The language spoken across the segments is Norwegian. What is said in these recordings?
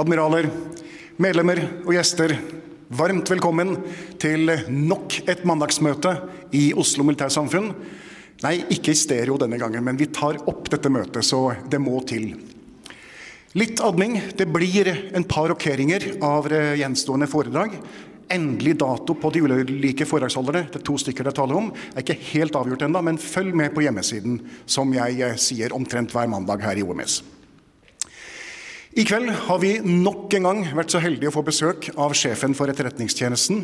admiraler, medlemmer og gjester, varmt velkommen til nok et mandagsmøte i Oslo Militærsamfunn. Nei, ikke i stereo denne gangen, men vi tar opp dette møtet, så det må til. Litt adming. Det blir en par rokeringer av eh, gjenstående foredrag. Endelig dato på de ulike foredragsholderne, det er to stykker det er tale om, er ikke helt avgjort ennå, men følg med på hjemmesiden, som jeg eh, sier omtrent hver mandag her i OMS. I kveld har vi nok en gang vært så heldige å få besøk av sjefen for Etterretningstjenesten,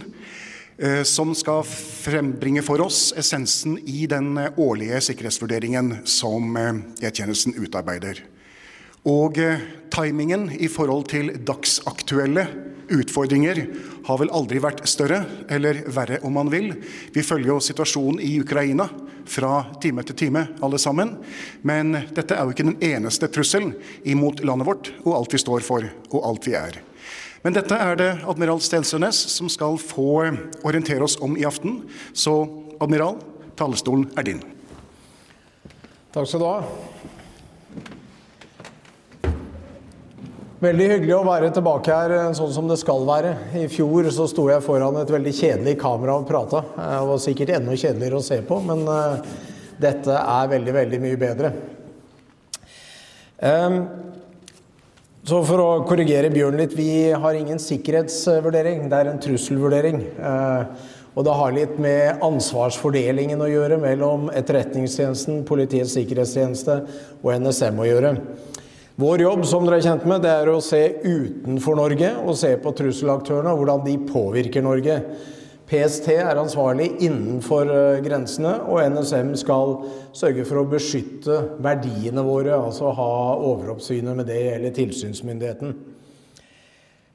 eh, som skal frembringe for oss essensen i den eh, årlige sikkerhetsvurderingen som eh, E-tjenesten utarbeider. Og timingen i forhold til dagsaktuelle utfordringer har vel aldri vært større, eller verre om man vil. Vi følger jo situasjonen i Ukraina fra time til time, alle sammen. Men dette er jo ikke den eneste trusselen imot landet vårt og alt vi står for og alt vi er. Men dette er det admiral Stensønes som skal få orientere oss om i aften. Så admiral, talerstolen er din. Takk skal du ha. Veldig hyggelig å være tilbake her eh, sånn som det skal være. I fjor så sto jeg foran et veldig kjedelig kamera og prata. Det var sikkert enda kjedeligere å se på, men uh, dette er veldig, veldig mye bedre. Så for å korrigere Bjørn litt, vi har ingen sikkerhetsvurdering, det er en trusselvurdering. Og det har litt med ansvarsfordelingen å gjøre mellom Etterretningstjenesten, Politiets sikkerhetstjeneste og NSM å gjøre. Vår jobb som dere er kjent med, det er å se utenfor Norge og se på trusselaktørene og hvordan de påvirker Norge. PST er ansvarlig innenfor eh, grensene, og NSM skal sørge for å beskytte verdiene våre, altså ha overoppsynet med det eller tilsynsmyndigheten.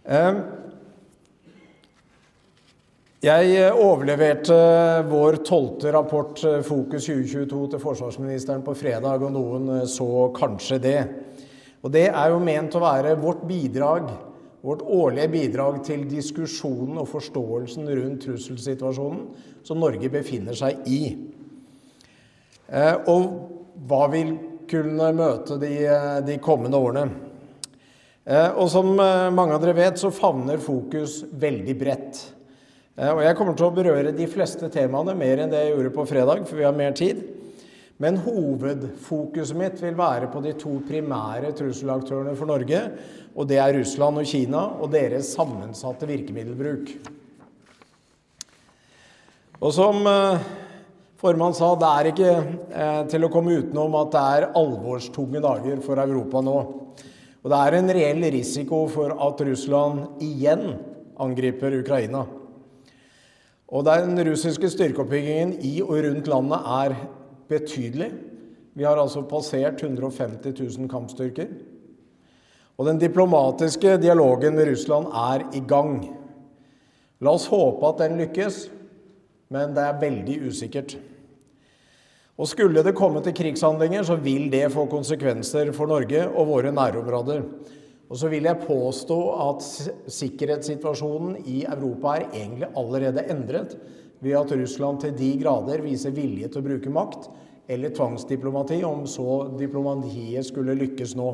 Ehm, jeg eh, overleverte vår tolvte rapport, eh, Fokus 2022, til forsvarsministeren på fredag, og noen så kanskje det. Og det er jo ment å være vårt bidrag, vårt årlige bidrag til diskusjonen og forståelsen rundt trusselsituasjonen som Norge befinner seg i. Eh, og hva vil kunne møte de, de kommende årene. Eh, og som eh, mange av dere vet, så favner fokus veldig bredt. Og jeg kommer til å berøre de fleste temaene mer enn det jeg gjorde på fredag, for vi har mer tid. Men hovedfokuset mitt vil være på de to primære trusselaktørene for Norge. Og det er Russland og Kina og deres sammensatte virkemiddelbruk. Og som eh, formann sa, det er ikke eh, til å komme utenom at det er alvorstunge dager for Europa nå. Og det er en reell risiko for at Russland igjen angriper Ukraina. Og den russiske styrkeoppbyggingen i og rundt landet er betydelig. Vi har altså passert 150 000 kampstyrker. Og den diplomatiske dialogen med Russland er i gang. La oss håpe at den lykkes, men det er veldig usikkert. Og Skulle det komme til krigshandlinger, så vil det få konsekvenser for Norge og våre nærområder. Og så vil jeg påstå at sikkerhetssituasjonen i Europa er egentlig allerede endret ved at Russland til de grader viser vilje til å bruke makt eller tvangsdiplomati, om så diplomatiet skulle lykkes nå.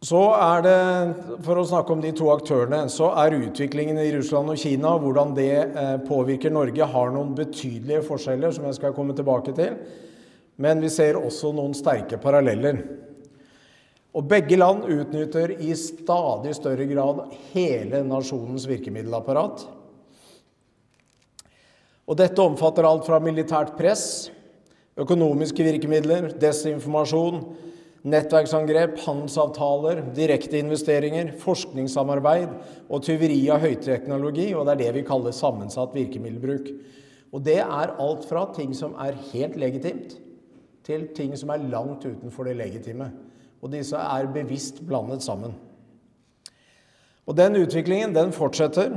Så er det, For å snakke om de to aktørene, så er utviklingen i Russland og Kina, hvordan det eh, påvirker Norge, har noen betydelige forskjeller, som jeg skal komme tilbake til. Men vi ser også noen sterke paralleller. Og begge land utnytter i stadig større grad hele nasjonens virkemiddelapparat. Og dette omfatter alt fra militært press, økonomiske virkemidler, desinformasjon, Nettverksangrep, handelsavtaler, direkteinvesteringer, forskningssamarbeid og tyveri av høyteknologi, og det er det vi kaller sammensatt virkemiddelbruk. Og det er alt fra ting som er helt legitimt, til ting som er langt utenfor det legitime. Og disse er bevisst blandet sammen. Og den utviklingen den fortsetter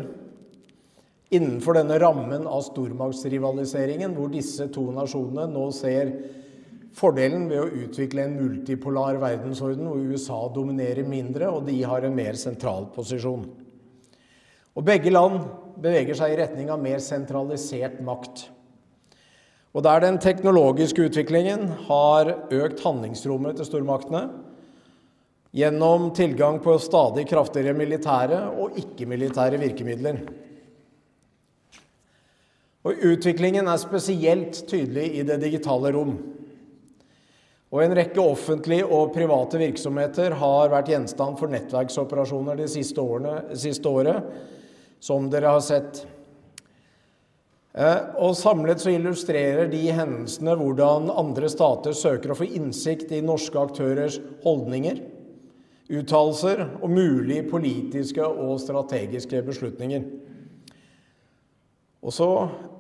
innenfor denne rammen av stormaktsrivaliseringen, hvor disse to nasjonene nå ser Fordelen ved å utvikle en multipolar verdensorden hvor USA dominerer mindre, og de har en mer sentral posisjon. Og Begge land beveger seg i retning av mer sentralisert makt. Og Der den teknologiske utviklingen har økt handlingsrommet til stormaktene gjennom tilgang på stadig kraftigere militære og ikke-militære virkemidler. Og Utviklingen er spesielt tydelig i det digitale rom. Og en rekke offentlige og private virksomheter har vært gjenstand for nettverksoperasjoner de siste, årene, siste året, som dere har sett. Eh, og Samlet så illustrerer de hendelsene hvordan andre stater søker å få innsikt i norske aktørers holdninger, uttalelser og mulige politiske og strategiske beslutninger. Og så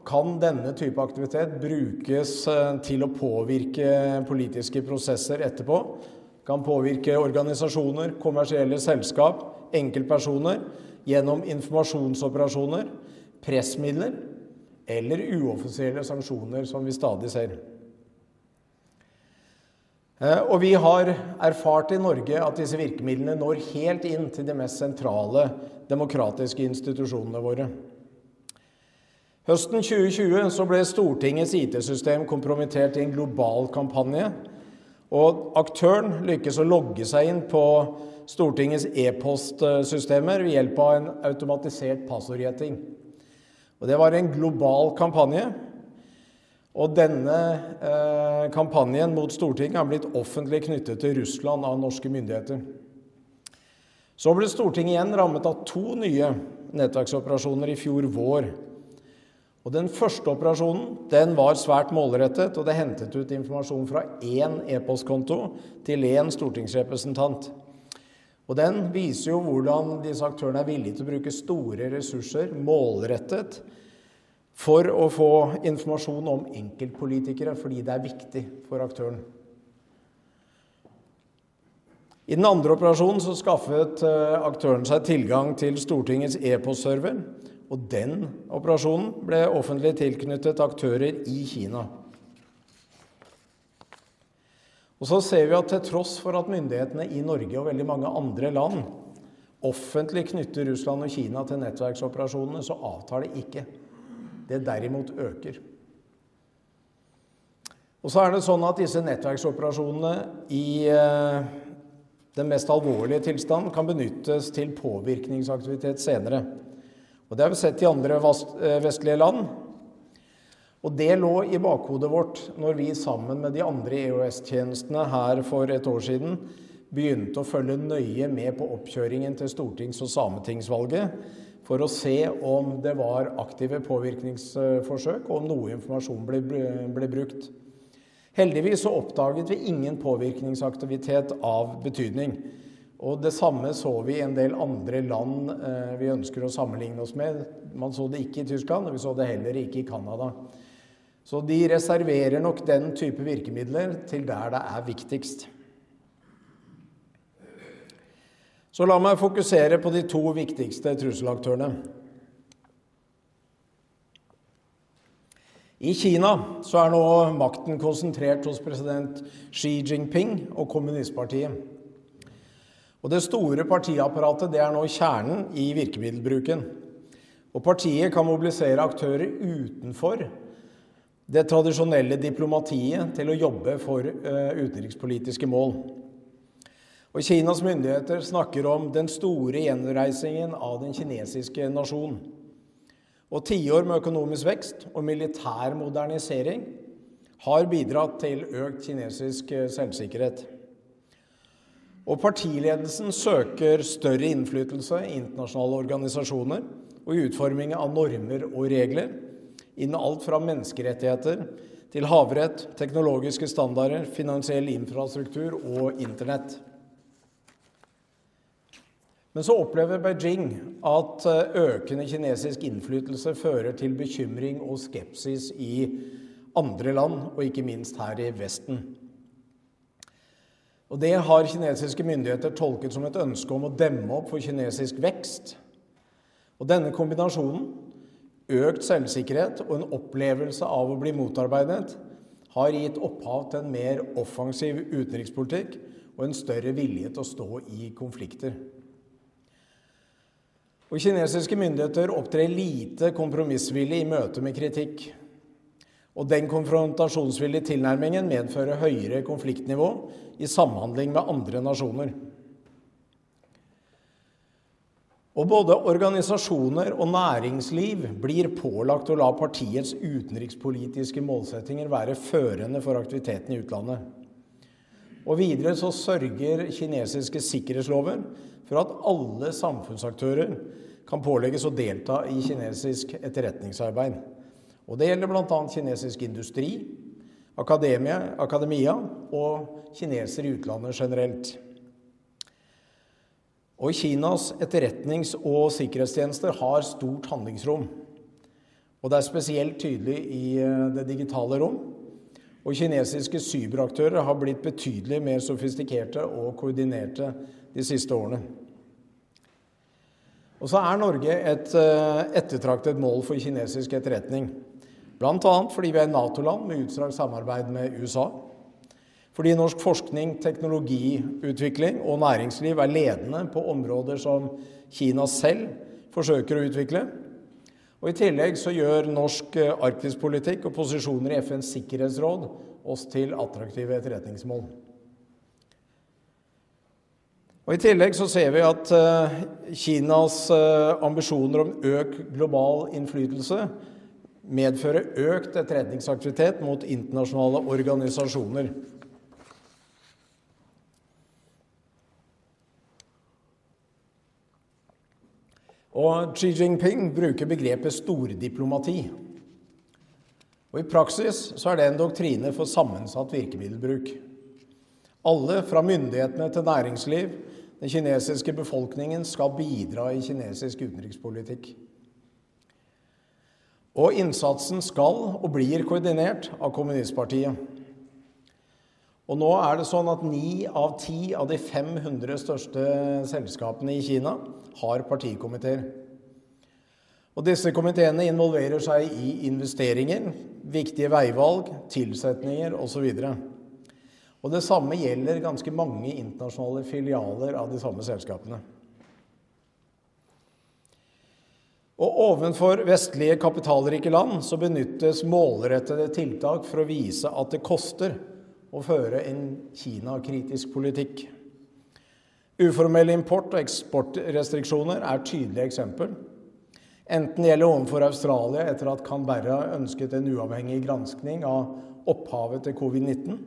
kan denne type aktivitet brukes eh, til å påvirke politiske prosesser etterpå. Kan påvirke organisasjoner, kommersielle selskap, enkeltpersoner gjennom informasjonsoperasjoner, pressmidler eller uoffisielle sanksjoner, som vi stadig ser. Eh, og vi har erfart i Norge at disse virkemidlene når helt inn til de mest sentrale demokratiske institusjonene våre. Høsten 2020 så ble Stortingets IT-system kompromittert i en global kampanje. Og aktøren lykkes å logge seg inn på Stortingets e-postsystemer ved hjelp av en automatisert passordgjetting. Og Det var en global kampanje. Og denne eh, kampanjen mot Stortinget har blitt offentlig knyttet til Russland av norske myndigheter. Så ble Stortinget igjen rammet av to nye nettverksoperasjoner i fjor vår. Og Den første operasjonen den var svært målrettet, og det hentet ut informasjon fra én e-postkonto til én stortingsrepresentant. Og Den viser jo hvordan disse aktørene er villige til å bruke store ressurser målrettet for å få informasjon om enkeltpolitikere, fordi det er viktig for aktøren. I den andre operasjonen så skaffet eh, aktøren seg tilgang til Stortingets e-postserver og den operasjonen ble offentlig tilknyttet aktører i Kina. Og så ser vi at til tross for at myndighetene i Norge og veldig mange andre land offentlig knytter Russland og Kina til nettverksoperasjonene, så avtar det ikke. Det derimot øker. Og så er det sånn at disse nettverksoperasjonene i eh, den mest alvorlige tilstand kan benyttes til påvirkningsaktivitet senere. Og Det har vi sett i andre eh, vestlige land. Og det lå i bakhodet vårt når vi sammen med de andre EOS-tjenestene her for et år siden begynte å følge nøye med på oppkjøringen til stortings- og sametingsvalget for å se om det var aktive påvirkningsforsøk, og om noe informasjon ble, ble brukt. Heldigvis så oppdaget vi ingen påvirkningsaktivitet av betydning. Og Det samme så vi i en del andre land eh, vi ønsker å sammenligne oss med. Man så det ikke i Tyskland, og vi så det heller ikke i Canada. Så de reserverer nok den type virkemidler til der det er viktigst. Så la meg fokusere på de to viktigste trusselaktørene. I Kina så er nå makten konsentrert hos president Xi Jinping og kommunistpartiet. Og Det store partiapparatet det er nå kjernen i virkemiddelbruken. Og Partiet kan mobilisere aktører utenfor det tradisjonelle diplomatiet til å jobbe for uh, utenrikspolitiske mål. Og Kinas myndigheter snakker om den store gjenreisingen av den kinesiske nasjonen. Og tiår med økonomisk vekst og militær modernisering har bidratt til økt kinesisk eh, selvsikkerhet. Og partiledelsen søker større innflytelse i internasjonale organisasjoner og i utforming av normer og regler innen alt fra menneskerettigheter til havrett, teknologiske standarder, finansiell infrastruktur og Internett. Men så opplever Beijing at eh, økende kinesisk innflytelse fører til bekymring og skepsis i andre land, og ikke minst her i Vesten. Og Det har kinesiske myndigheter tolket som et ønske om å demme opp for kinesisk vekst. Og Denne kombinasjonen, økt selvsikkerhet og en opplevelse av å bli motarbeidet, har gitt opphav til en mer offensiv utenrikspolitikk og en større vilje til å stå i konflikter. Og kinesiske myndigheter opptrer lite kompromissvillig i møte med kritikk. Og den konfrontasjonsvillige tilnærmingen medfører høyere konfliktnivå i samhandling med andre nasjoner. Og både organisasjoner og næringsliv blir pålagt å la partiets utenrikspolitiske målsettinger være førende for aktiviteten i utlandet. Og videre så sørger kinesiske sikkerhetslover for at alle samfunnsaktører kan pålegges å delta i kinesisk etterretningsarbeid. Og Det gjelder bl.a. kinesisk industri, akademia, akademia og kinesere i utlandet generelt. Og Kinas etterretnings- og sikkerhetstjenester har stort handlingsrom. Og det er spesielt tydelig i eh, det digitale rom. Og kinesiske cyberaktører har blitt betydelig mer sofistikerte og koordinerte de siste årene. Og så er Norge et eh, ettertraktet mål for kinesisk etterretning. Bl.a. fordi vi er Nato-land med utstrakt samarbeid med USA. Fordi norsk forskning, teknologiutvikling og næringsliv er ledende på områder som Kina selv forsøker å utvikle. Og I tillegg så gjør norsk eh, arktispolitikk og posisjoner i FNs sikkerhetsråd oss til attraktive etterretningsmål. Og I tillegg så ser vi at uh, Kinas uh, ambisjoner om økt global innflytelse medfører økt etterretningsaktivitet mot internasjonale organisasjoner. Og Xi Jinping bruker begrepet stordiplomati. Og I praksis så er det en doktrine for sammensatt virkemiddelbruk. Alle, fra myndighetene til næringsliv, den kinesiske befolkningen, skal bidra i kinesisk utenrikspolitikk. Og innsatsen skal og blir koordinert av kommunistpartiet. Og nå er det sånn at ni av ti av de 500 største selskapene i Kina har partikomiteer. Og disse komiteene involverer seg i investeringer, viktige veivalg, tilsetninger osv. Og det samme gjelder ganske mange internasjonale filialer av de samme selskapene. Og Ovenfor vestlige kapitalrike land så benyttes målrettede tiltak for å vise at det koster å føre en Kina-kritisk politikk. Uformell import og eksportrestriksjoner er tydelige eksempel. Enten det gjelder overfor Australia etter at Canberra ønsket en uavhengig granskning av opphavet til covid-19,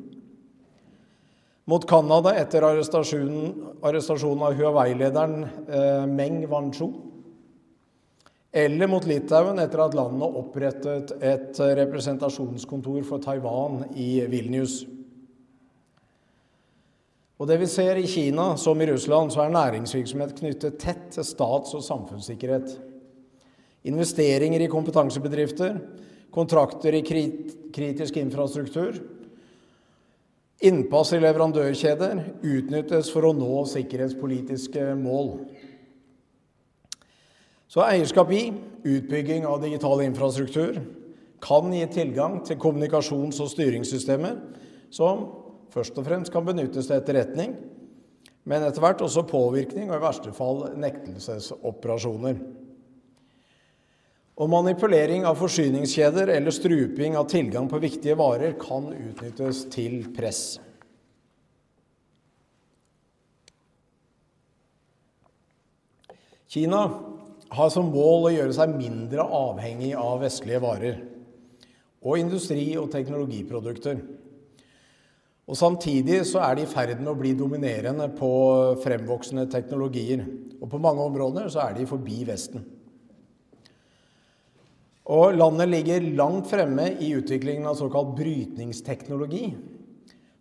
mot Canada etter arrestasjonen, arrestasjonen av Huawei-lederen eh, Meng Wanzhou. Eller mot Litauen etter at landet opprettet et representasjonskontor for Taiwan i Vilnius. Og det vi ser i Kina, som i Russland, så er næringsvirksomhet knyttet tett til stats- og samfunnssikkerhet. Investeringer i kompetansebedrifter, kontrakter i kritisk infrastruktur Innpass i leverandørkjeder utnyttes for å nå sikkerhetspolitiske mål. Så eierskap i, utbygging av digital infrastruktur, kan gi tilgang til kommunikasjons- og styringssystemer som først og fremst kan benyttes til etterretning, men etter hvert også påvirkning og i verste fall nektelsesoperasjoner. Og manipulering av forsyningskjeder eller struping av tilgang på viktige varer kan utnyttes til press. Kina har som mål å gjøre seg mindre avhengig av vestlige varer og industri- og teknologiprodukter. Og Samtidig så er de i ferd med å bli dominerende på fremvoksende teknologier. Og på mange områder så er de forbi Vesten. Og landet ligger langt fremme i utviklingen av såkalt brytningsteknologi,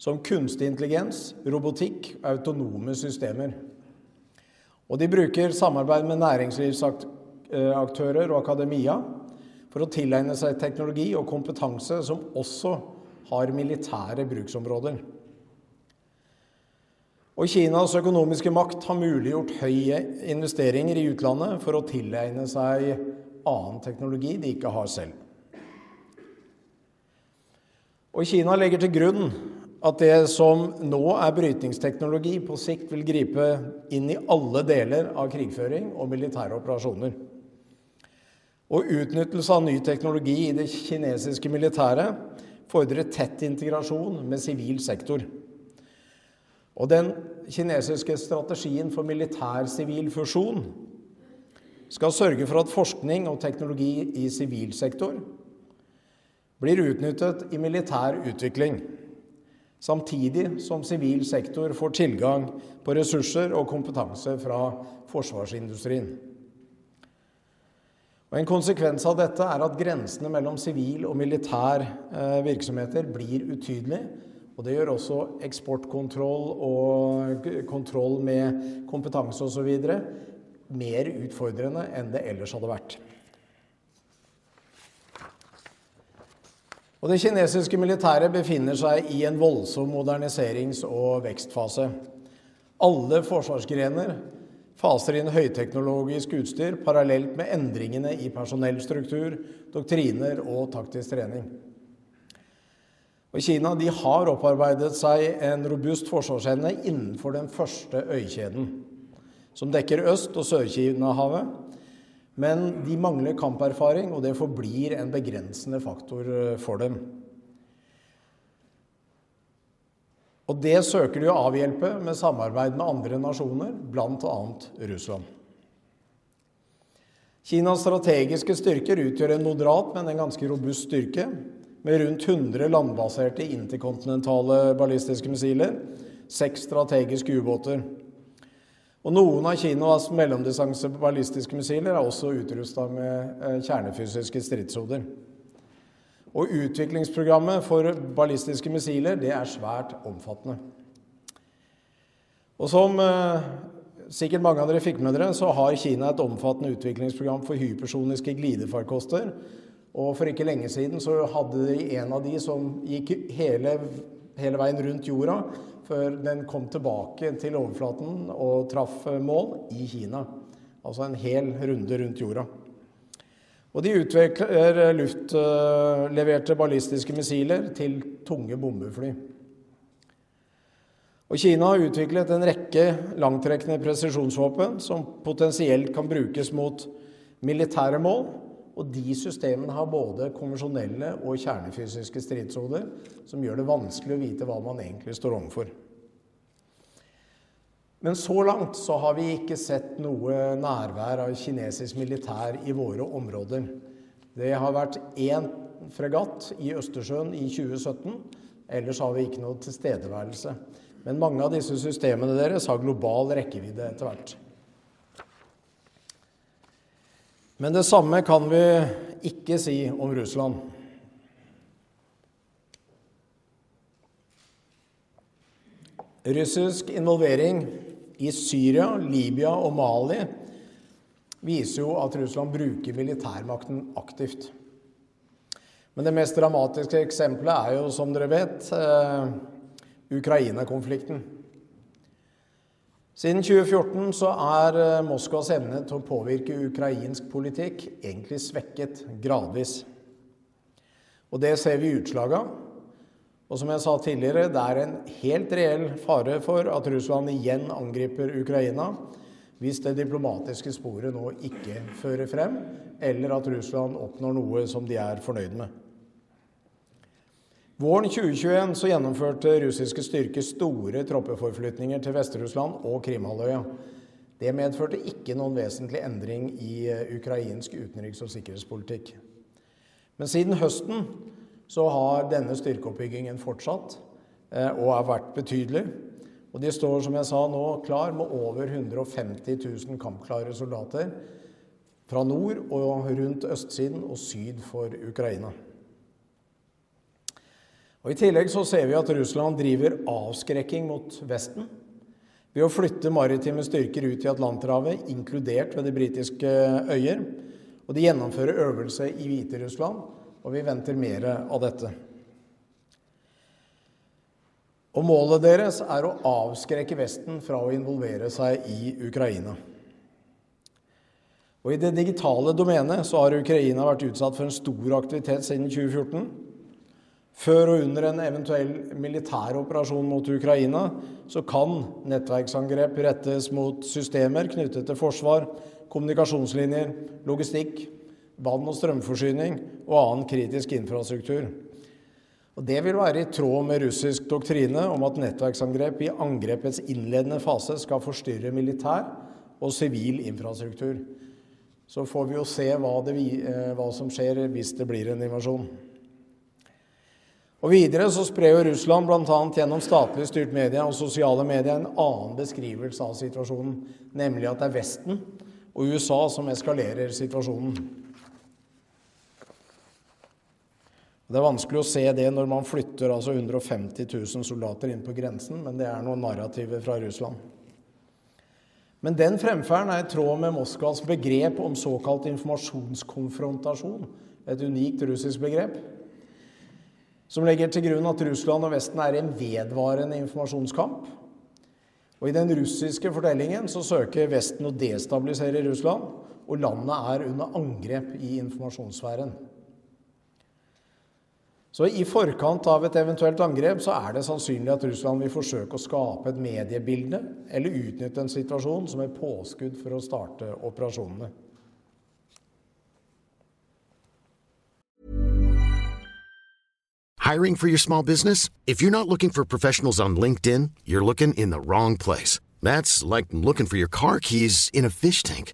som kunstig intelligens, robotikk og autonome systemer. Og de bruker samarbeid med næringslivsaktører og akademia for å tilegne seg teknologi og kompetanse som også har militære bruksområder. Og Kinas økonomiske makt har muliggjort høye investeringer i utlandet for å tilegne seg annen teknologi de ikke har selv. Og Kina legger til grunn at det som nå er brytningsteknologi, på sikt vil gripe inn i alle deler av krigføring og militære operasjoner. Og utnyttelse av ny teknologi i det kinesiske militæret fordrer tett integrasjon med sivil sektor. Og den kinesiske strategien for militær-sivil fusjon skal sørge for at forskning og teknologi i sivil sektor blir utnyttet i militær utvikling samtidig som sivil sektor får tilgang på ressurser og kompetanse fra forsvarsindustrien. Og En konsekvens av dette er at grensene mellom sivil og militær eh, virksomheter blir utydelige. Og det gjør også eksportkontroll og kontroll med kompetanse osv. mer utfordrende enn det ellers hadde vært. Og Det kinesiske militæret befinner seg i en voldsom moderniserings- og vekstfase. Alle forsvarsgrener faser inn høyteknologisk utstyr parallelt med endringene i personellstruktur, doktriner og taktisk trening. Og Kina har opparbeidet seg en robust forsvarsevne innenfor den første øykjeden, som dekker Øst- og Sør-Kina-havet men de mangler kamperfaring, og det forblir en begrensende faktor eh, for dem. Og det søker de å avhjelpe med samarbeid med andre nasjoner, bl.a. Russland. Kinas strategiske styrker utgjør en moderat, men en ganske robust styrke, med rundt 100 landbaserte interkontinentale ballistiske missiler, seks strategiske ubåter. Og Noen av Kinas mellomdistanse ballistiske missiler er også utrusta med eh, kjernefysiske stridshoder. Og Utviklingsprogrammet for ballistiske missiler det er svært omfattende. Og Som eh, sikkert mange av dere fikk med dere, så har Kina et omfattende utviklingsprogram for hypersoniske glidefarkoster. Og For ikke lenge siden så hadde de en av de som gikk hele, hele veien rundt jorda før den kom tilbake til overflaten og traff mål i Kina. Altså en hel runde rundt jorda. Og de utvikler luftleverte ballistiske missiler til tunge bombefly. Og Kina har utviklet en rekke langtrekkende presisjonsvåpen som potensielt kan brukes mot militære mål og de systemene har både konvensjonelle og kjernefysiske stridshoder, som gjør det vanskelig å vite hva man egentlig står overfor. Men så langt så har vi ikke sett noe nærvær av kinesisk militær i våre områder. Det har vært én fregatt i Østersjøen i 2017. Ellers har vi ikke noe tilstedeværelse. Men mange av disse systemene deres har global rekkevidde etter hvert. Men det samme kan vi ikke si om Russland. Russisk involvering i Syria, Libya og Mali viser jo at Russland bruker militærmakten aktivt. Men det mest dramatiske eksempelet er jo, som dere vet, eh, Ukraina-konflikten. Siden 2014 så er eh, Moskvas evne til å påvirke ukrainsk politikk egentlig svekket gradvis. Og det ser vi utslag av. Og som jeg sa tidligere, det er en helt reell fare for at Russland igjen angriper Ukraina hvis det diplomatiske sporet nå ikke fører frem, eller at Russland oppnår noe som de er fornøyd med. Våren 2021 så gjennomførte russiske styrker store troppeforflytninger til Vest-Russland og Krimhalvøya. Det medførte ikke noen vesentlig endring i eh, ukrainsk utenriks- og sikkerhetspolitikk. Men siden høsten så har denne styrkeoppbyggingen fortsatt eh, og har vært betydelig. Og de står, som jeg sa nå, klar med over 150 000 kampklare soldater fra nord og rundt østsiden og syd for Ukraina. Og I tillegg så ser vi at Russland driver avskrekking mot Vesten ved å flytte maritime styrker ut i Atlanterhavet, inkludert ved de britiske øyer. Og de gjennomfører øvelse i Hviterussland, og vi venter mer av dette. Og Målet deres er å avskrekke Vesten fra å involvere seg i Ukraina. Og I det digitale domenet så har Ukraina vært utsatt for en stor aktivitet siden 2014. Før og under en eventuell militær operasjon mot Ukraina så kan nettverksangrep rettes mot systemer knyttet til forsvar, kommunikasjonslinjer, logistikk, vann- og strømforsyning og annen kritisk infrastruktur. Og Det vil være i tråd med russisk doktrine om at nettverksangrep i angrepets innledende fase skal forstyrre militær og sivil infrastruktur. Så får vi jo se hva, det, eh, hva som skjer hvis det blir en invasjon. Og Videre så sprer jo Russland bl.a. gjennom statlig styrt media og sosiale medier en annen beskrivelse av situasjonen, nemlig at det er Vesten og USA som eskalerer situasjonen. Det er vanskelig å se det når man flytter altså 150 000 soldater inn på grensen, men det er noen narrativer fra Russland. Men den fremferden er i tråd med Moskvas begrep om såkalt informasjonskonfrontasjon, et unikt russisk begrep som legger til grunn at Russland og Vesten er i en vedvarende informasjonskamp. Og I den russiske fortellingen så søker Vesten å destabilisere Russland, og landet er under angrep i informasjonssfæren. Så I forkant av et eventuelt angrep så er det sannsynlig at Russland vil forsøke å skape et mediebilde eller utnytte en situasjon som et påskudd for å starte operasjonene. Hiring for your small business? If you're not looking for professionals on LinkedIn, you're looking in the wrong place. That's like looking for your car keys in a fish tank.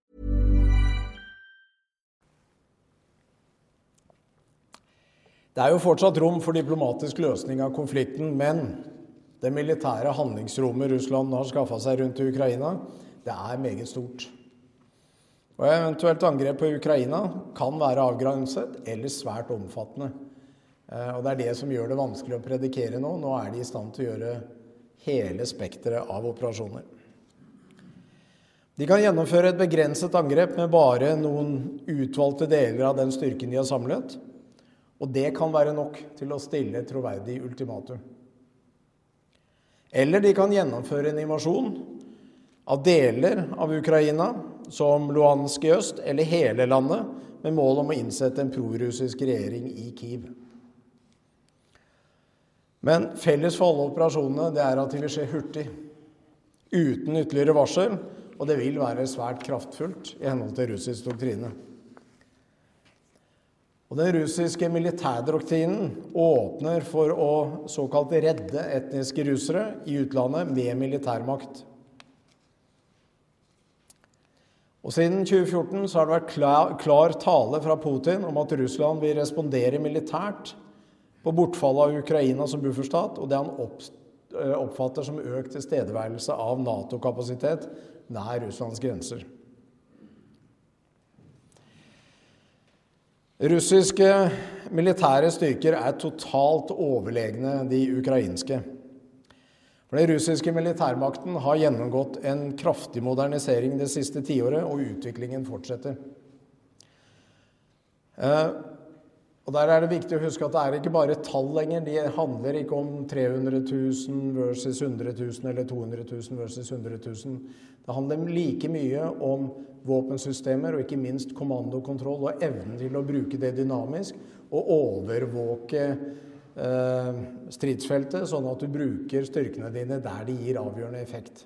Det er jo fortsatt rom for diplomatisk løsning av konflikten, men det militære handlingsrommet Russland har skaffa seg rundt Ukraina, det er meget stort. Og Eventuelt angrep på Ukraina kan være avgrenset eller svært omfattende. Eh, og Det er det som gjør det vanskelig å predikere nå. Nå er de i stand til å gjøre hele spekteret av operasjoner. De kan gjennomføre et begrenset angrep med bare noen utvalgte deler av den styrken de har samlet. Og det kan være nok til å stille et troverdig ultimatum. Eller de kan gjennomføre en invasjon av deler av Ukraina, som Luhansk i øst, eller hele landet, med mål om å innsette en prorussisk regjering i Kiev. Men felles for alle operasjonene det er at de vil skje hurtig, uten ytterligere varsel, og det vil være svært kraftfullt i henhold til russisk doktrine. Og Den russiske militærdoktrinen åpner for å såkalt redde etniske russere i utlandet med militærmakt. Og Siden 2014 så har det vært klar, klar tale fra Putin om at Russland vil respondere militært på bortfallet av Ukraina som bufferstat, og det han opp, oppfatter som økt tilstedeværelse av Nato-kapasitet nær Russlands grenser. Russiske militære styrker er totalt overlegne de ukrainske. For Den russiske militærmakten har gjennomgått en kraftig modernisering det siste tiåret, og utviklingen fortsetter. Eh, og Der er det viktig å huske at det er ikke bare tall lenger. De handler ikke om 300 000 versus 100 000 eller 200 000 versus 100 000. Det handler like mye om våpensystemer og ikke minst kommandokontroll og evnen til å bruke det dynamisk og overvåke Eh, stridsfeltet, sånn at du bruker styrkene dine der de gir avgjørende effekt.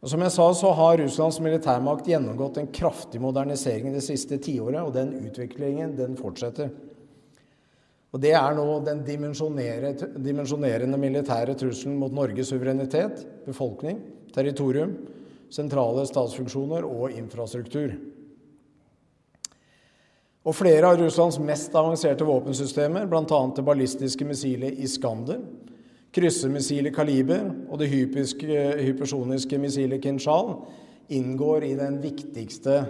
Og som jeg sa, så har Russlands militærmakt gjennomgått en kraftig modernisering det siste tiåret, og den utviklingen den fortsetter. Og Det er nå den dimensjonerende militære trusselen mot Norges suverenitet, befolkning, territorium, sentrale statsfunksjoner og infrastruktur. Og flere av Russlands mest avanserte våpensystemer, bl.a. det ballistiske missilet Iskander, kryssemissilet Kaliber og det hypersoniske missilet Kinshal, inngår i den viktigste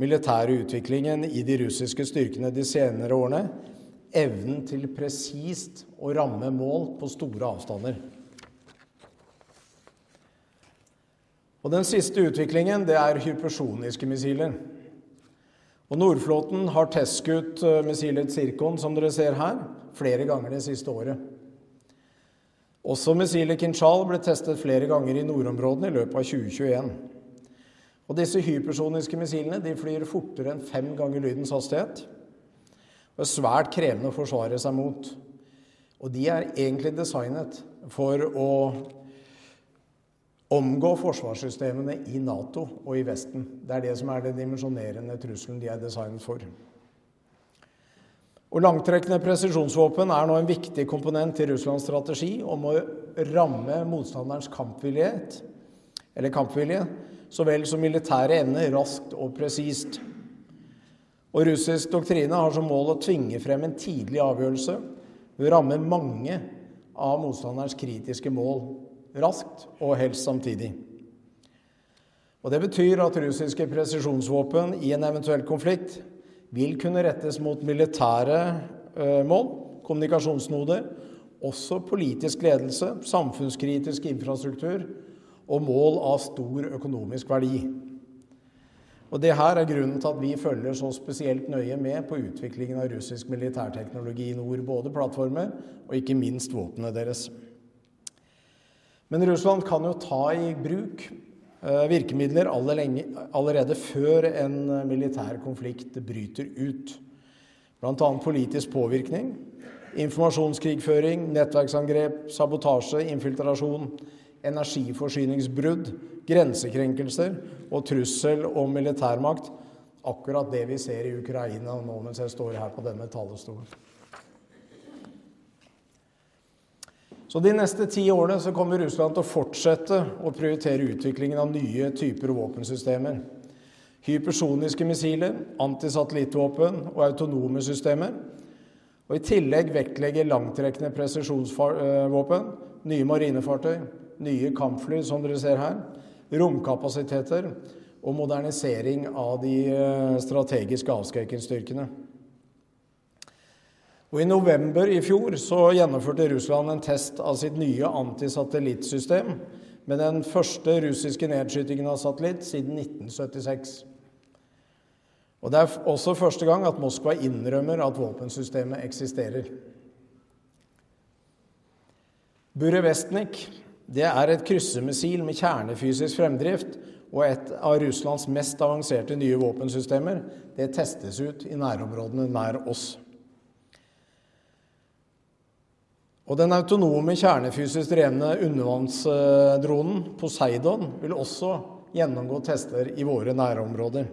militære utviklingen i de russiske styrkene de senere årene evnen til presist å ramme mål på store avstander. Og Den siste utviklingen det er hypersoniske missiler. Og Nordflåten har testskutt eh, missilet Zirkon, som dere ser her, flere ganger det siste året. Også missilet Kinshal ble testet flere ganger i nordområdene i løpet av 2021. Og Disse hypersoniske missilene de flyr fortere enn fem ganger lydens hastighet og er svært krevende å forsvare seg mot. Og de er egentlig designet for å omgå forsvarssystemene i Nato og i Vesten. Det er det som er den dimensjonerende trusselen de er designet for. Og Langtrekkende presisjonsvåpen er nå en viktig komponent i Russlands strategi om å ramme motstanderens kampvillighet, eller kampvilje, så vel som militære evne raskt og presist. Og Russisk doktrine har som mål å tvinge frem en tidlig avgjørelse ved å ramme mange av motstanderens kritiske mål raskt og helst samtidig. Og Det betyr at russiske presisjonsvåpen i en eventuell konflikt vil kunne rettes mot militære eh, mål, kommunikasjonsnoder, også politisk ledelse, samfunnskritisk infrastruktur og mål av stor økonomisk verdi. Og Det her er grunnen til at vi følger så spesielt nøye med på utviklingen av russisk militærteknologi i nord, både plattformer og ikke minst våpnene deres. Men Russland kan jo ta i bruk eh, virkemidler allerede før en eh, militær konflikt bryter ut. Bl.a. politisk påvirkning, informasjonskrigføring, nettverksangrep, sabotasje, infiltrasjon, energiforsyningsbrudd, grensekrenkelser og trussel om militærmakt. Akkurat det vi ser i Ukraina nå mens jeg står her på denne talerstolen. Så De neste ti årene så kommer Russland til å fortsette å prioritere utviklingen av nye typer våpensystemer. Hypersoniske missiler, antisatellittvåpen og autonome systemer. Og I tillegg vektlegger langtrekkende presisjonsvåpen, nye marinefartøy, nye kampfly, som dere ser her, romkapasiteter og modernisering av de eh, strategiske avskrekkingsstyrkene. Og I november i fjor så gjennomførte Russland en test av sitt nye antisatellittsystem med den første russiske nedskytingen av satellitt siden 1976. Og Det er også første gang at Moskva innrømmer at våpensystemet eksisterer. Burevestnik det er et kryssemissil med kjernefysisk fremdrift og et av Russlands mest avanserte nye våpensystemer. Det testes ut i nærområdene nær oss. Og den autonome kjernefysisk drevne undervannsdronen Poseidon vil også gjennomgå tester i våre nærområder.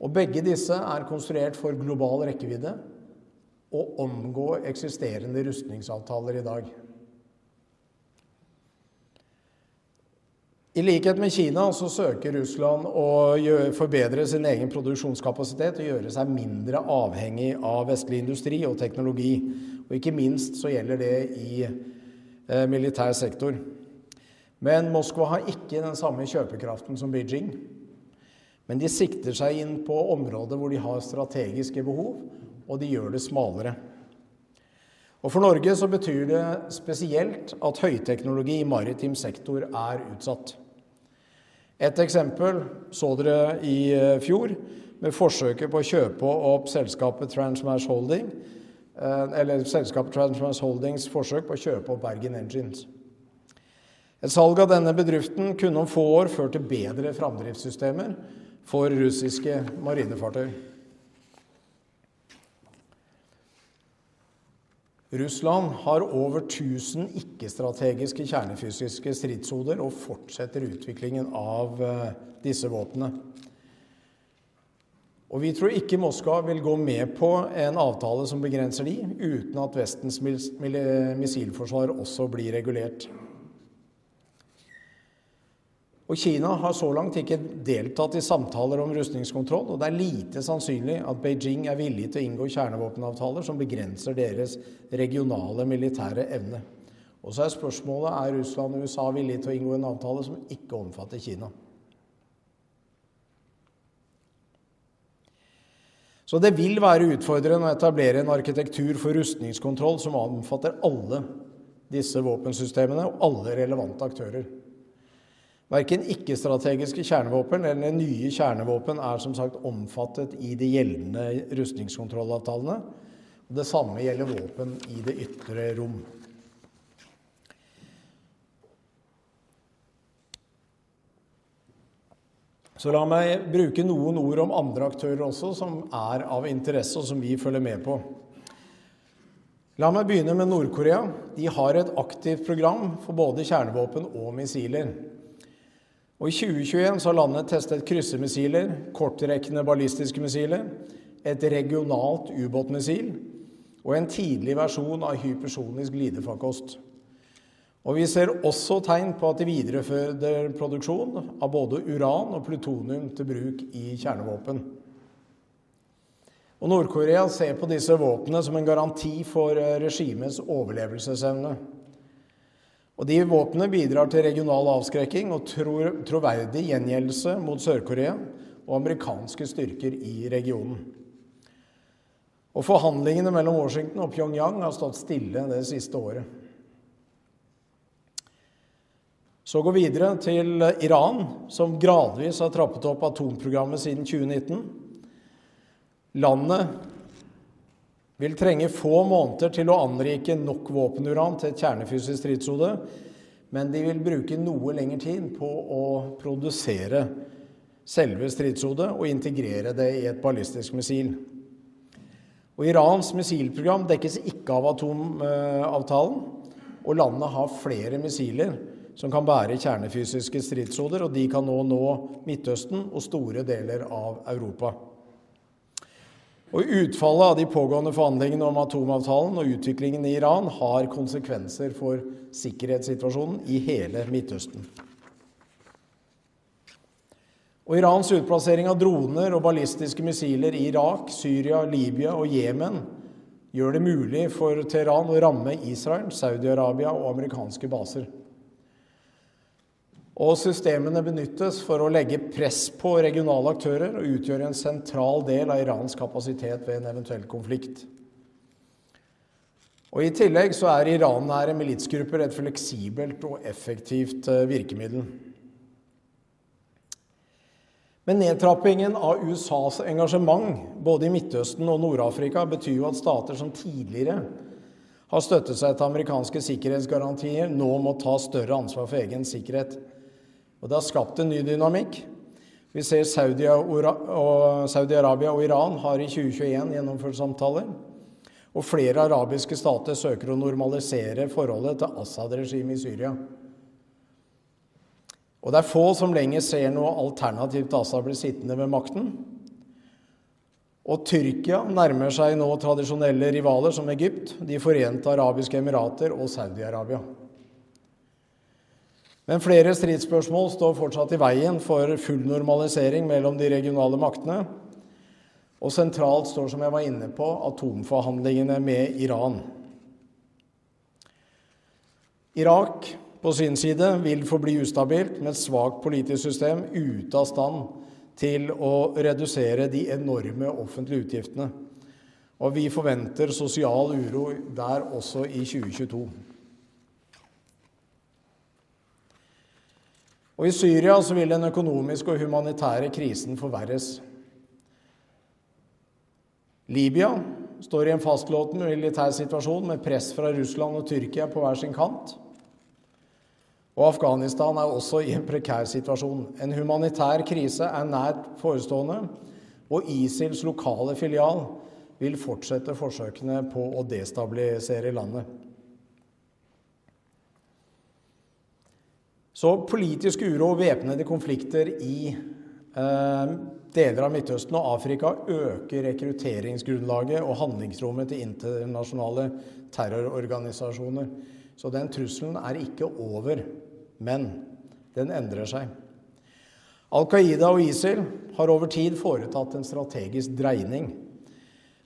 Og begge disse er konstruert for global rekkevidde og omgå eksisterende rustningsavtaler i dag. I likhet med Kina så søker Russland å forbedre sin egen produksjonskapasitet og gjøre seg mindre avhengig av vestlig industri og teknologi. Og ikke minst så gjelder det i eh, militær sektor. Men Moskva har ikke den samme kjøpekraften som Beijing. Men de sikter seg inn på områder hvor de har strategiske behov, og de gjør det smalere. Og For Norge så betyr det spesielt at høyteknologi i maritim sektor er utsatt. Et eksempel så dere i eh, fjor med forsøket på å kjøpe opp selskapet Transmash Holding, eller selskapet Transmash Holdings forsøk på å kjøpe opp Bergen Engines. Et salg av denne bedriften kunne om få år ført til bedre framdriftssystemer for russiske marinefartøy. Russland har over 1000 ikke-strategiske kjernefysiske stridshoder og fortsetter utviklingen av eh, disse våpnene. Og Vi tror ikke Moskva vil gå med på en avtale som begrenser de, uten at Vestens missilforsvar også blir regulert. Og Kina har så langt ikke deltatt i samtaler om rustningskontroll, og det er lite sannsynlig at Beijing er villig til å inngå kjernevåpenavtaler som begrenser deres regionale militære evne. Og så er spørsmålet er Russland og USA villige til å inngå en avtale som ikke omfatter Kina. Så det vil være utfordrende å etablere en arkitektur for rustningskontroll som omfatter alle disse våpensystemene og alle relevante aktører. Verken ikke-strategiske kjernevåpen eller nye kjernevåpen er som sagt omfattet i de gjeldende rustningskontrollavtalene. Det samme gjelder våpen i det ytre rom. Så la meg bruke noen ord om andre aktører også som er av interesse, og som vi følger med på. La meg begynne med Nord-Korea. De har et aktivt program for både kjernevåpen og missiler. Og I 2021 så har landet testet kryssemissiler, kortrekkende ballistiske missiler, et regionalt ubåtmissil og en tidlig versjon av hypersonisk glidefarkost. Og Vi ser også tegn på at de viderefører produksjon av både uran og plutonium til bruk i kjernevåpen. Og Nord-Korea ser på disse våpnene som en garanti for regimets overlevelsesevne. Og De våpnene bidrar til regional avskrekking og troverdig gjengjeldelse mot Sør-Korea og amerikanske styrker i regionen. Og Forhandlingene mellom Washington og Pyongyang har stått stille det siste året. Så går vi videre til Iran, som gradvis har trappet opp atomprogrammet siden 2019. Landet vil trenge få måneder til å anrike nok våpenuran til et kjernefysisk stridshode, men de vil bruke noe lengre tid på å produsere selve stridshodet og integrere det i et ballistisk missil. Og Irans missilprogram dekkes ikke av atomavtalen, og landet har flere missiler som kan bære kjernefysiske stridshoder, og de kan nå nå Midtøsten og store deler av Europa. Og Utfallet av de pågående forhandlingene om atomavtalen og utviklingen i Iran har konsekvenser for sikkerhetssituasjonen i hele Midtøsten. Og Irans utplassering av droner og ballistiske missiler i Irak, Syria, Libya og Jemen gjør det mulig for Teheran å ramme Israel, Saudi-Arabia og amerikanske baser. Og systemene benyttes for å legge press på regionale aktører og utgjøre en sentral del av Irans kapasitet ved en eventuell konflikt. Og I tillegg så er Iran-nære militsgrupper et fleksibelt og effektivt eh, virkemiddel. Men nedtrappingen av USAs engasjement både i Midtøsten og Nord-Afrika betyr jo at stater som tidligere har støttet seg til amerikanske sikkerhetsgarantier, nå må ta større ansvar for egen sikkerhet. Og det har skapt en ny dynamikk. Vi ser Saudi-Arabia og Iran har i 2021 gjennomført samtaler. Og flere arabiske stater søker å normalisere forholdet til Assad-regimet i Syria. Og det er få som lenger ser noe alternativ til Assad blir sittende ved makten. Og Tyrkia nærmer seg nå tradisjonelle rivaler som Egypt, De forente arabiske emirater og Saudi-Arabia. Men flere stridsspørsmål står fortsatt i veien for full normalisering mellom de regionale maktene. Og sentralt står, som jeg var inne på, atomforhandlingene med Iran. Irak på sin side vil forbli ustabilt med et svakt politisk system ute av stand til å redusere de enorme offentlige utgiftene. Og vi forventer sosial uro der også i 2022. Og I Syria så vil den økonomiske og humanitære krisen forverres. Libya står i en fastlåten militær situasjon med press fra Russland og Tyrkia på hver sin kant. Og Afghanistan er også i en prekær situasjon. En humanitær krise er nært forestående, og ISILs lokale filial vil fortsette forsøkene på å destabilisere landet. Så politisk uro og væpnede konflikter i eh, deler av Midtøsten og Afrika øker rekrutteringsgrunnlaget og handlingsrommet til internasjonale terrororganisasjoner. Så den trusselen er ikke over, men den endrer seg. Al Qaida og ISIL har over tid foretatt en strategisk dreining.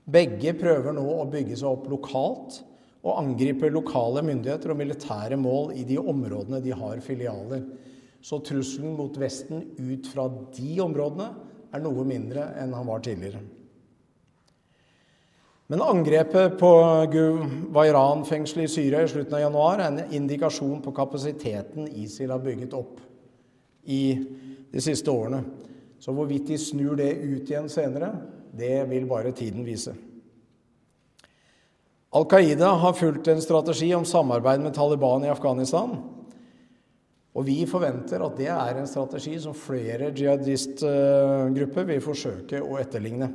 Begge prøver nå å bygge seg opp lokalt og angriper lokale myndigheter og militære mål i de områdene de har filialer. Så trusselen mot Vesten ut fra de områdene er noe mindre enn han var tidligere. Men angrepet på Guwairan-fengselet i Syria i slutten av januar er en indikasjon på kapasiteten ISIL har bygget opp i de siste årene. Så hvorvidt de snur det ut igjen senere, det vil bare tiden vise. Al Qaida har fulgt en strategi om samarbeid med Taliban i Afghanistan. Og vi forventer at det er en strategi som flere jihadistgrupper vil forsøke å etterligne.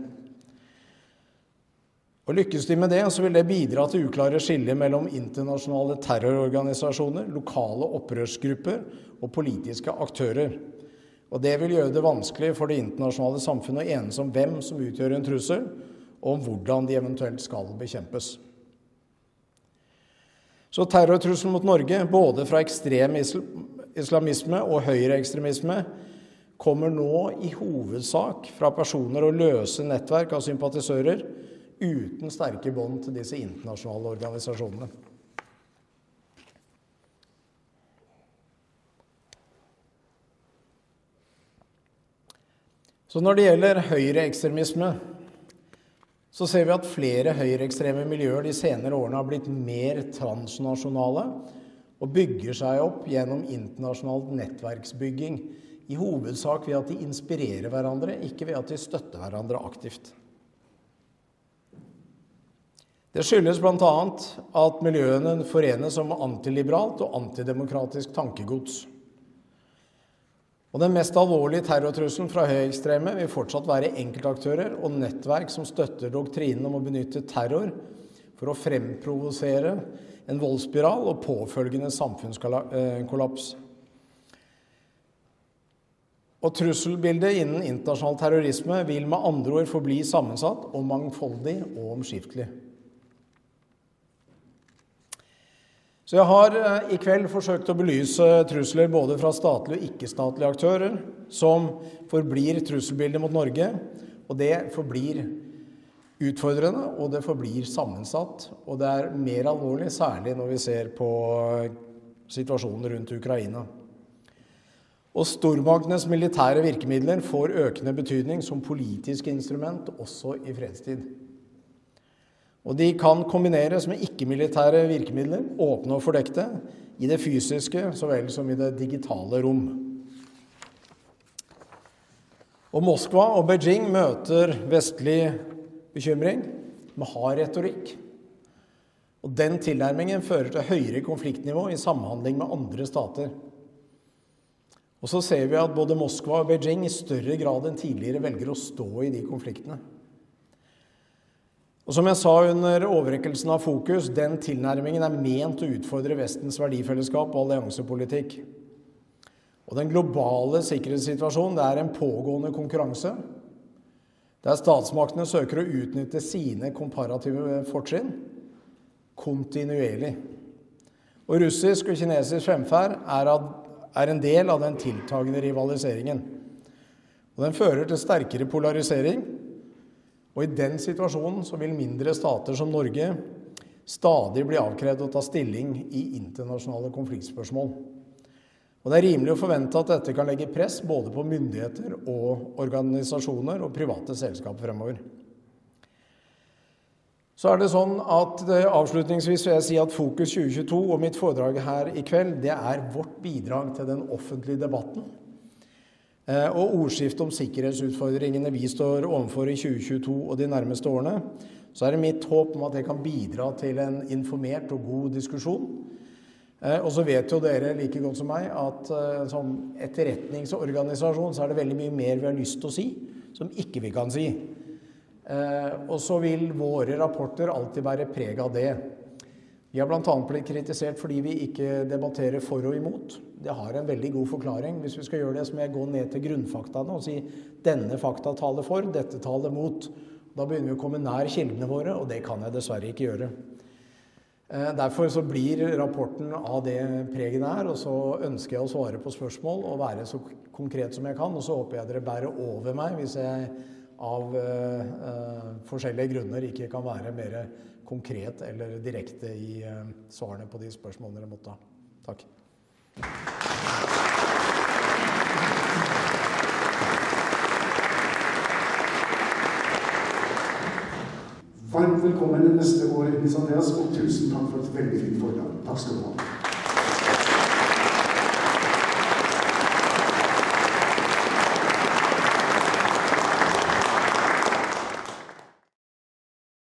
Og Lykkes de med det, så vil det bidra til uklare skiller mellom internasjonale terrororganisasjoner, lokale opprørsgrupper og politiske aktører. Og Det vil gjøre det vanskelig for det internasjonale samfunnet å enes om hvem som utgjør en trussel, og om hvordan de eventuelt skal bekjempes. Så terrortrusselen mot Norge, både fra ekstrem islamisme og høyreekstremisme, kommer nå i hovedsak fra personer og løse nettverk av sympatisører uten sterke bånd til disse internasjonale organisasjonene. Så når det gjelder høyreekstremisme, så ser vi at flere høyreekstreme miljøer de senere årene har blitt mer transnasjonale og bygger seg opp gjennom internasjonal nettverksbygging. I hovedsak ved at de inspirerer hverandre, ikke ved at de støtter hverandre aktivt. Det skyldes bl.a. at miljøene forenes om antiliberalt og antidemokratisk tankegods. Og Den mest alvorlige terrortrusselen fra høyekstreme vil fortsatt være enkeltaktører og nettverk som støtter doktrinen om å benytte terror for å fremprovosere en voldsspiral og påfølgende samfunnskollaps. Og Trusselbildet innen internasjonal terrorisme vil med andre ord forbli sammensatt og mangfoldig og omskiftelig. Så jeg har eh, i kveld forsøkt å belyse trusler både fra statlige og ikke-statlige aktører som forblir trusselbildet mot Norge. Og det forblir utfordrende, og det forblir sammensatt. Og det er mer alvorlig, særlig når vi ser på eh, situasjonen rundt Ukraina. Og stormaktenes militære virkemidler får økende betydning som politisk instrument også i fredstid. Og de kan kombineres med ikke-militære virkemidler, åpne og fordekte, i det fysiske så vel som i det digitale rom. Og Moskva og Beijing møter vestlig bekymring med hard retorikk. Og Den tilnærmingen fører til høyere konfliktnivå i samhandling med andre stater. Og så ser vi at både Moskva og Beijing i større grad enn tidligere velger å stå i de konfliktene. Og som jeg sa under overrekkelsen av Fokus, den tilnærmingen er ment å utfordre Vestens verdifellesskap og alliansepolitikk. Og den globale sikkerhetssituasjonen det er en pågående konkurranse, der statsmaktene søker å utnytte sine komparative fortrinn kontinuerlig. Og russisk og kinesisk fremferd er, er en del av den tiltagende rivaliseringen. Og Den fører til sterkere polarisering. Og i den situasjonen så vil mindre stater som Norge stadig bli avkrevd å ta stilling i internasjonale konfliktspørsmål. Og Det er rimelig å forvente at dette kan legge press både på myndigheter og organisasjoner og private selskap fremover. Så er det sånn at Avslutningsvis vil jeg si at Fokus 2022 og mitt foredrag her i kveld det er vårt bidrag til den offentlige debatten og ordskiftet om sikkerhetsutfordringene vi står overfor i 2022 og de nærmeste årene. Så er det mitt håp om at det kan bidra til en informert og god diskusjon. Eh, og så vet jo dere like godt som meg at som etterretningsorganisasjon så er det veldig mye mer vi har lyst til å si, som ikke vi kan si. Eh, og så vil våre rapporter alltid være preg av det. Vi har bl.a. blitt kritisert fordi vi ikke debatterer for og imot. Det har en veldig god forklaring. Hvis vi skal gjøre det, så må jeg gå ned til grunnfaktaene og si denne fakta taler for, dette taler mot. Da begynner vi å komme nær kildene våre, og det kan jeg dessverre ikke gjøre. Eh, derfor så blir rapporten av det preget er, og så ønsker jeg å svare på spørsmål og være så konkret som jeg kan. Og så håper jeg dere bærer over meg hvis jeg av uh, forskjellige grunner ikke kan være mer konkret eller direkte i uh, svarene på de spørsmålene dere måtte ha. Takk. Varmt velkommen neste år, Nils Andreas, og tusen takk for et veldig fint foredrag. Takk skal du ha.